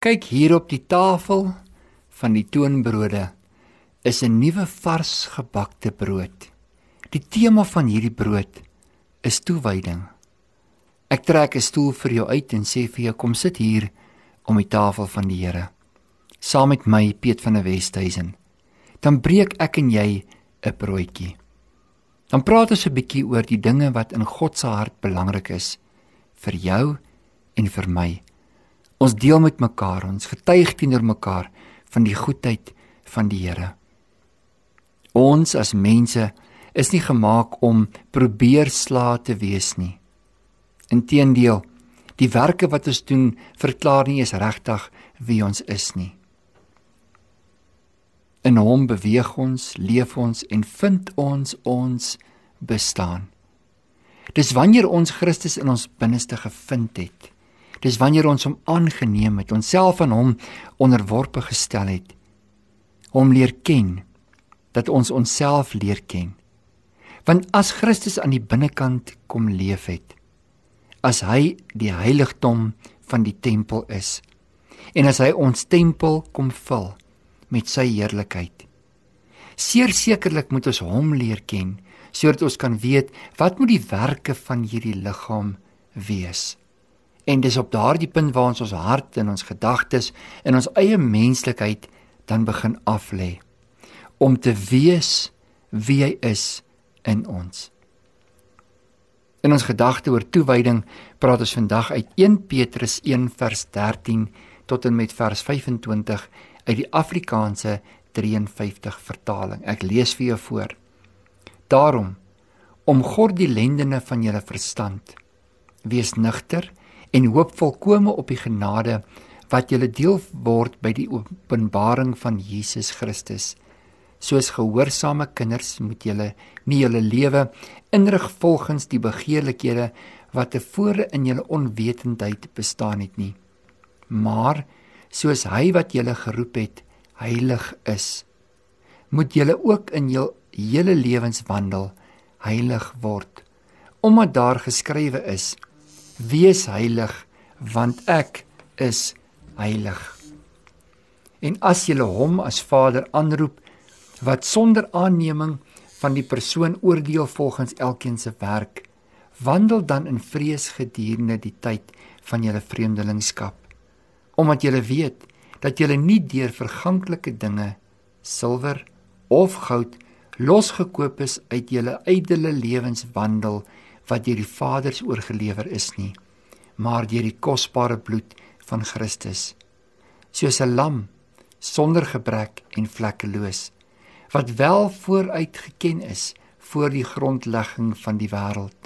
Kyk hier op die tafel van die toonbrode is 'n nuwe vars gebakte brood. Die tema van hierdie brood is toewyding. Ek trek 'n stoel vir jou uit en sê vir jou kom sit hier om die tafel van die Here. Saam met my Piet van der Westhuizen. Dan breek ek en jy 'n broodjie. Dan praat ons 'n bietjie oor die dinge wat in God se hart belangrik is vir jou en vir my. Ons deel met mekaar, ons getuig teenoor mekaar van die goedheid van die Here. Ons as mense is nie gemaak om probeer sla te wees nie. Inteendeel, die werke wat ons doen verklaar nie eens regtig wie ons is nie. In hom beweeg ons, leef ons en vind ons ons bestaan. Dis wanneer ons Christus in ons binneste gevind het Dis wanneer ons hom aangeneem het, onsself aan hom onderworpe gestel het, hom leer ken, dat ons onsself leer ken. Want as Christus aan die binnekant kom leef het, as hy die heiligdom van die tempel is en as hy ons tempel kom vul met sy heerlikheid. Seer sekerlik moet ons hom leer ken sodat ons kan weet wat moet die werke van hierdie liggaam wees. En dis op daardie punt waar ons ons hart en ons gedagtes en ons eie menslikheid dan begin aflê om te wees wie hy is in ons. In ons gedagte oor toewyding praat ons vandag uit 1 Petrus 1 vers 13 tot en met vers 25 uit die Afrikaanse 53 vertaling. Ek lees vir jou voor. Daarom om God die lendene van julle verstand wees nigter en hoop volkome op die genade wat julle deel word by die openbaring van Jesus Christus. Soos gehoorsame kinders moet julle nie julle lewe inrig volgens die begeerlikhede wat tevore in julle onwetendheid bestaan het nie. Maar soos hy wat julle geroep het heilig is, moet julle ook in jul hele lewenswandel heilig word, omdat daar geskrywe is: Wees heilig want ek is heilig. En as jy hom as Vader aanroep wat sonder aanneming van die persoon oordeel volgens elkeen se werk, wandel dan in vrees gedurende die tyd van julle vreemdelingskap, omdat julle weet dat julle nie deur verganklike dinge, silwer of goud losgekoop is uit julle ydelle lewenswandel wat deur die Vaders oorgelewer is nie, maar deur die kosbare bloed van Christus, soos 'n lam sonder gebrek en vlekkeloos, wat wel vooruit geken is voor die grondlegging van die wêreld,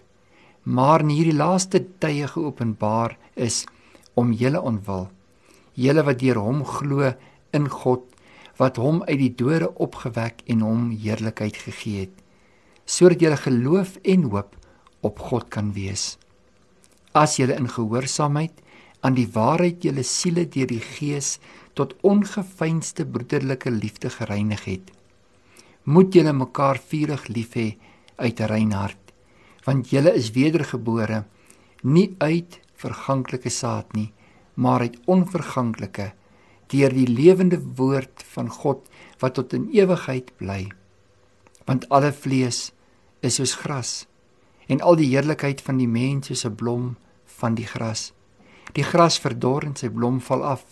maar in hierdie laaste tye geopenbaar is om julle ontwil, julle wat deur hom glo in God wat hom uit die dode opgewek en hom heerlikheid gegee het sodat julle geloof en hoop op God kan wees. As jy in gehoorsaamheid aan die waarheid julle siele deur die Gees tot ongefeinste broederlike liefde gereinig het, moet julle mekaar vurig lief hê uit 'n rein hart, want julle is wedergebore nie uit verganklike saad nie, maar uit onverganklike deur die lewende woord van God wat tot in ewigheid bly. Want alle vlees is soos gras en al die heerlikheid van die mens soos 'n blom van die gras. Die gras verdor en sy blom val af,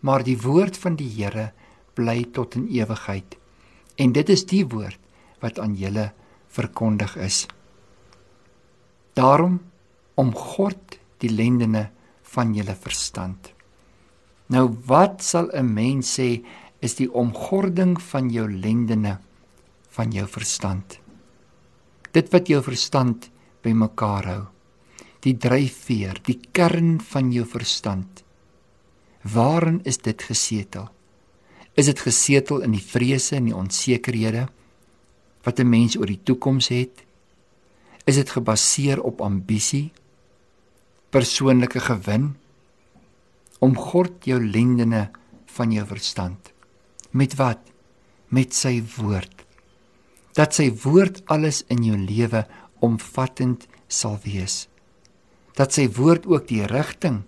maar die woord van die Here bly tot in ewigheid. En dit is die woord wat aan julle verkondig is. Daarom om God die lendene van julle verstand. Nou wat sal 'n mens sê is die omgording van jou lendene van jou verstand? Dit wat jou verstand bymekaar hou. Die dryfveer die kern van jou verstand. Waarin is dit gesetel? Is dit gesetel in die vrese en die onsekerhede wat 'n mens oor die toekoms het? Is dit gebaseer op ambisie persoonlike gewin om God jou lendene van jou verstand? Met wat? Met sy woord dat sy woord alles in jou lewe omvattend sal wees. Dat sy woord ook die rigting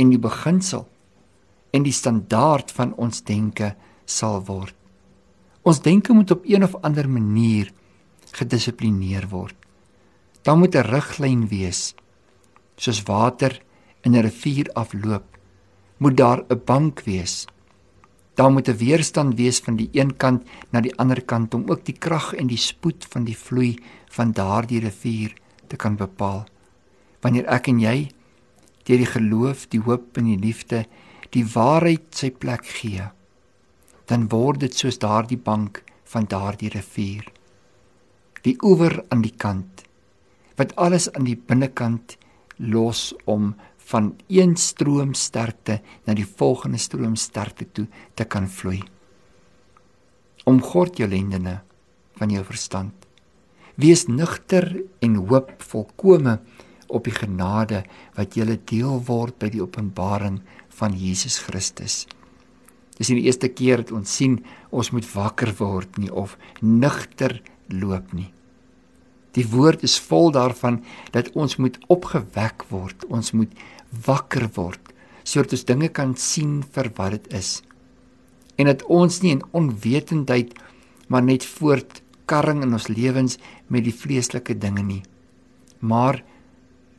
en die beginsel en die standaard van ons denke sal word. Ons denke moet op een of ander manier gedissiplineer word. Daar moet 'n riglyn wees. Soos water in 'n rivier afloop, moet daar 'n bank wees. Daar moet 'n weerstand wees van die een kant na die ander kant om ook die krag en die spoed van die vloei van daardie rivier te kan bepaal. Wanneer ek en jy deur die geloof, die hoop en die liefde die waarheid sy plek gee, dan word dit soos daardie bank van daardie rivier. Die oewer aan die kant wat alles aan die binnekant los om van een stroom sterkte na die volgende stroom sterkte toe te kan vloei. Om God jou lendene van jou verstand. Wees nugter en hoop volkome op die genade wat julle deel word by die openbaring van Jesus Christus. Dis nie die eerste keer dat ons sien ons moet wakker word nie of nugter loop nie. Die woord is vol daarvan dat ons moet opgewek word, ons moet wakker word sodat ons dinge kan sien vir wat dit is. En dat ons nie in onwetendheid maar net voortkarring in ons lewens met die vleeslike dinge nie. Maar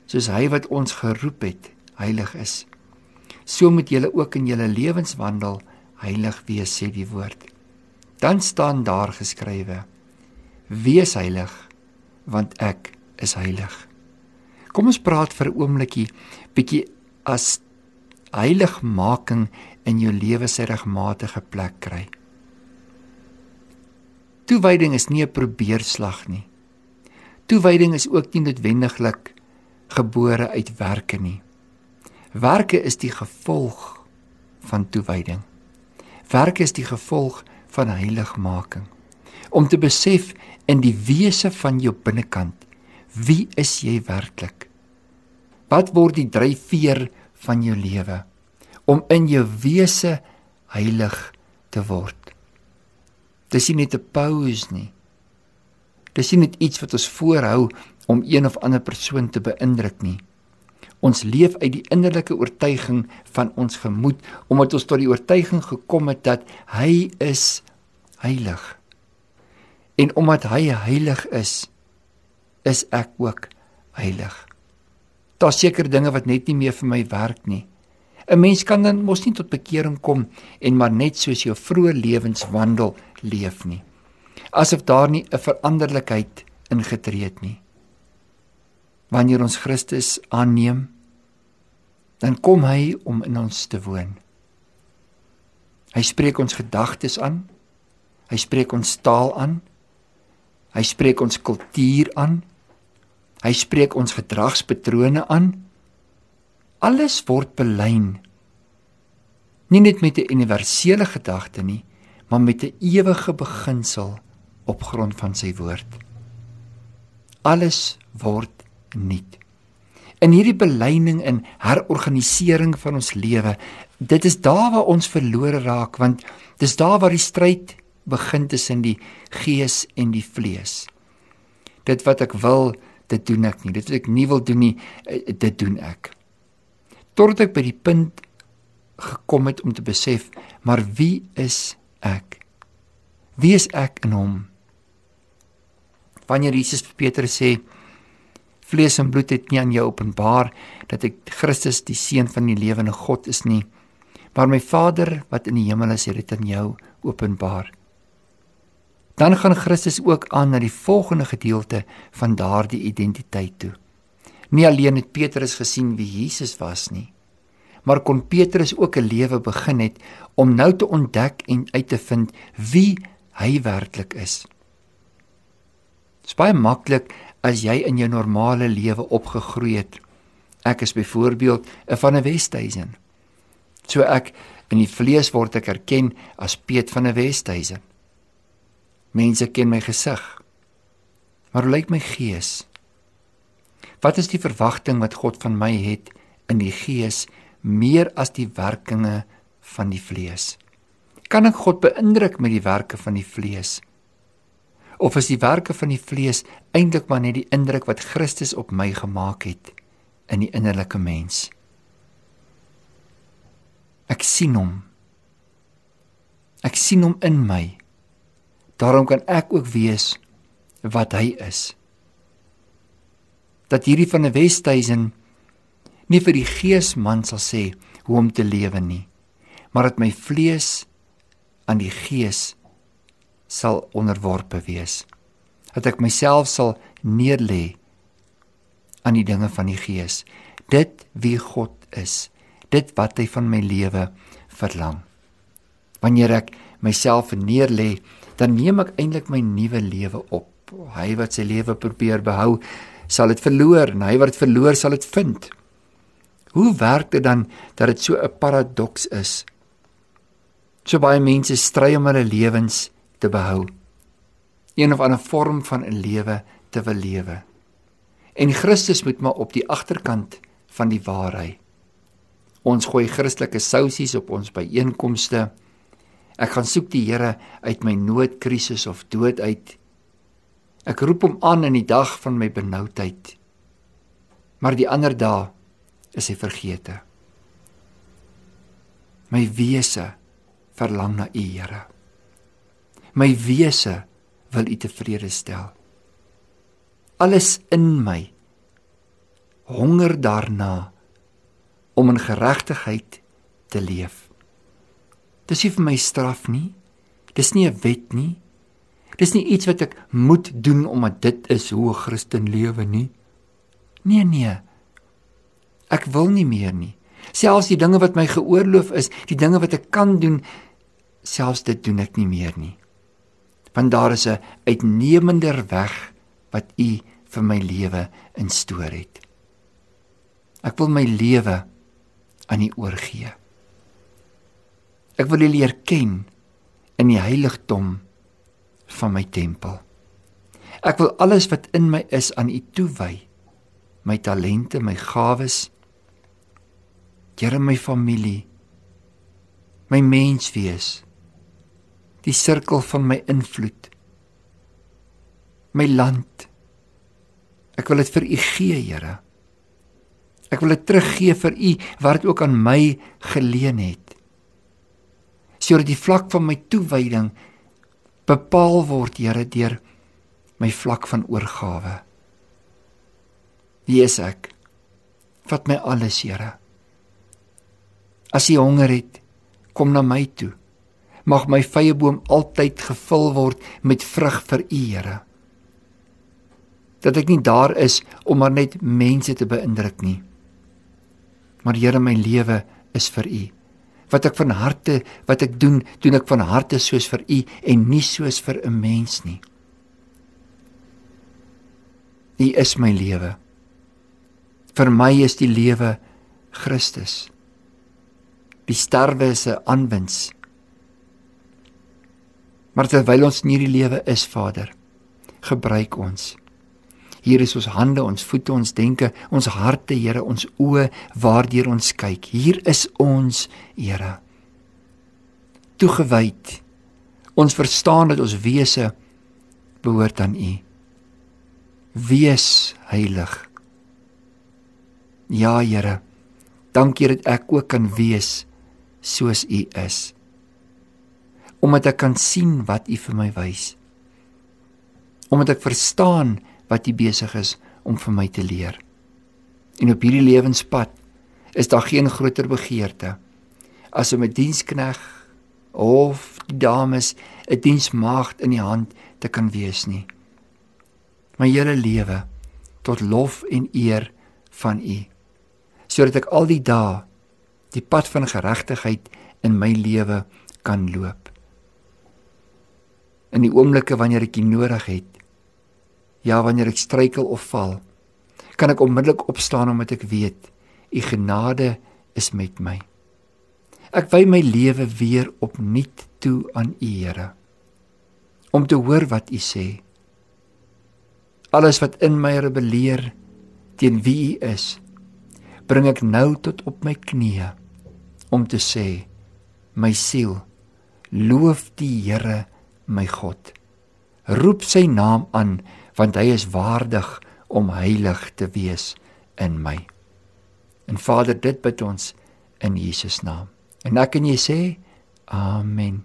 soos hy wat ons geroep het, heilig is. So moet julle ook in julle lewenswandel heilig wees, sê die woord. Dan staan daar geskrywe: Wees heilig, want ek is heilig. Kom ons praat vir 'n oombliekie bietjie as heiligmaking in jou lewe se regmatige plek kry. Toewyding is nie 'n probeerslag nie. Toewyding is ook nie noodwendiglik gebore uit werke nie. Werke is die gevolg van toewyding. Werke is die gevolg van heiligmaking. Om te besef in die wese van jou binnekant, wie is jy werklik? Wat word die dryfveer van jou lewe om in jou wese heilig te word? Dis nie net 'n pause nie. Dis nie net iets wat ons voorhou om een of ander persoon te beïndruk nie. Ons leef uit die innerlike oortuiging van ons gemoed omdat ons tot die oortuiging gekom het dat hy is heilig. En omdat hy heilig is, is ek ook heilig. Daar's seker dinge wat net nie meer vir my werk nie. 'n Mens kan dan mos nie tot bekering kom en maar net soos jou vroeë lewenswandel leef nie. Asof daar nie 'n veranderlikheid ingetree het nie wanneer ons Christus aanneem, dan kom hy om in ons te woon. Hy spreek ons gedagtes aan. Hy spreek ons taal aan. Hy spreek ons kultuur aan. Hy spreek ons gedragspatrone aan. Alles word belyn. Nie net met 'n universele gedagte nie, maar met 'n ewige beginsel op grond van sy woord. Alles word nuut. In hierdie beleining en herorganisering van ons lewe, dit is daar waar ons verlore raak want dis daar waar die stryd begin tussen die gees en die vlees. Dit wat ek wil, dit doen ek nie. Dit wat ek nie wil doen nie, eh, dit doen ek. Totdat ek by die punt gekom het om te besef, maar wie is ek? Wie is ek in hom? Wanneer Jesus vir Petrus sê, vlees en bloed het nie aan jou openbaar dat ek Christus die seun van die lewende God is nie maar my Vader wat in die hemel is het dit aan jou openbaar dan gaan Christus ook aan na die volgende gedeelte van daardie identiteit toe nie alleen het Petrus gesien wie Jesus was nie maar kon Petrus ook 'n lewe begin het om nou te ontdek en uit te vind wie hy werklik is. Dit is baie maklik as jy in jou normale lewe opgegroei het. Ek is byvoorbeeld 'n van 'n Westhuizen. So ek in die vlees word ek erken as Piet van 'n Westhuizen. Mense ken my gesig. Maar hoe lyk my gees? Wat is die verwagting wat God van my het in die gees meer as die werkinge van die vlees? Kan ek God beïndruk met die werke van die vlees? of is die werke van die vlees eintlik maar net die indruk wat Christus op my gemaak het in die innerlike mens? Ek sien hom. Ek sien hom in my. Daarom kan ek ook wees wat hy is. Dat hierdie van 'n Westhuizen nie vir die geesman sal sê hoe om te lewe nie, maar dat my vlees aan die gees sal onderworpe wees. Dat ek myself sal neerlê aan die dinge van die gees. Dit wie God is, dit wat hy van my lewe verlang. Wanneer ek myself neerlê, dan neem ek eintlik my nuwe lewe op. Hy wat sy lewe probeer behou, sal dit verloor en hy wat dit verloor sal dit vind. Hoe werk dit dan dat dit so 'n paradoks is? So baie mense stry om hulle lewens te behou. Een of ander vorm van 'n lewe te wil lewe. En Christus moet maar op die agterkant van die waarheid. Ons gooi Christelike sousies op ons byeenkomste. Ek gaan soek die Here uit my noodkrisis of dood uit. Ek roep hom aan in die dag van my benoudheid. Maar die ander dae is hy vergete. My wese verlang na U, Here. My wese wil U tevrede stel. Alles in my honger daarna om in geregtigheid te leef. Dis nie vir my straf nie. Dis nie 'n wet nie. Dis nie iets wat ek moet doen omdat dit is hoe 'n Christen lewe nie. Nee nee. Ek wil nie meer nie. Selfs die dinge wat my geoorloof is, die dinge wat ek kan doen, selfs dit doen ek nie meer nie. Want daar is 'n uitnemender weg wat U vir my lewe instoor het. Ek wil my lewe aan U oorgee. Ek wil U leer ken in die heiligdom van my tempel. Ek wil alles wat in my is aan U toewy. My talente, my gawes, Here my familie, my menswees, die sirkel van my invloed, my land. Ek wil dit vir U gee, Here. Ek wil dit teruggee vir U wat dit ook aan my geleen het. Sodat die vlak van my toewyding bepaal word, Here, deur my vlak van oorgawe. Wie is ek? Vat my alles, Here. As jy honger het, kom na my toe. Mag my vyeboom altyd gevul word met vrug vir U, Here. Dat ek nie daar is om maar net mense te beïndruk nie. Maar Here, my lewe is vir U. Wat ek van harte, wat ek doen, doen ek van harte soos vir U en nie soos vir 'n mens nie. U is my lewe. Vir my is die lewe Christus. Die sterwe is 'n aanwins. Maar terwyl ons in hierdie lewe is, Vader, gebruik ons. Hier is ons hande, ons voete, ons denke, ons harte, Here, ons oë waardeur ons kyk. Hier is ons, Here. Toegewyd. Ons verstaan dat ons wese behoort aan U. Wees heilig. Ja, Here. Dankie dat ek ook kan wees soos U is. Omdat ek kan sien wat U vir my wys. Omdat ek verstaan wat U besig is om vir my te leer. En op hierdie lewenspad is daar geen groter begeerte as om 'n dienskneg of die dames 'n diensmaagd in die hand te kan wees nie. My hele lewe tot lof en eer van U sodat ek al die dae die pad van geregtigheid in my lewe kan loop. In die oomblikke wanneer ek dit nodig het, ja wanneer ek struikel of val, kan ek onmiddellik opstaan omdat ek weet u genade is met my. Ek wy my lewe weer opnuut toe aan u Here om te hoor wat u sê. Alles wat in my rebelleer teen wie u is, bring ek nou tot op my knieë om te sê my siel loof die Here my God roep sy naam aan want hy is waardig om heilig te wees in my en Vader dit bid ons in Jesus naam En ek en jy sê amen.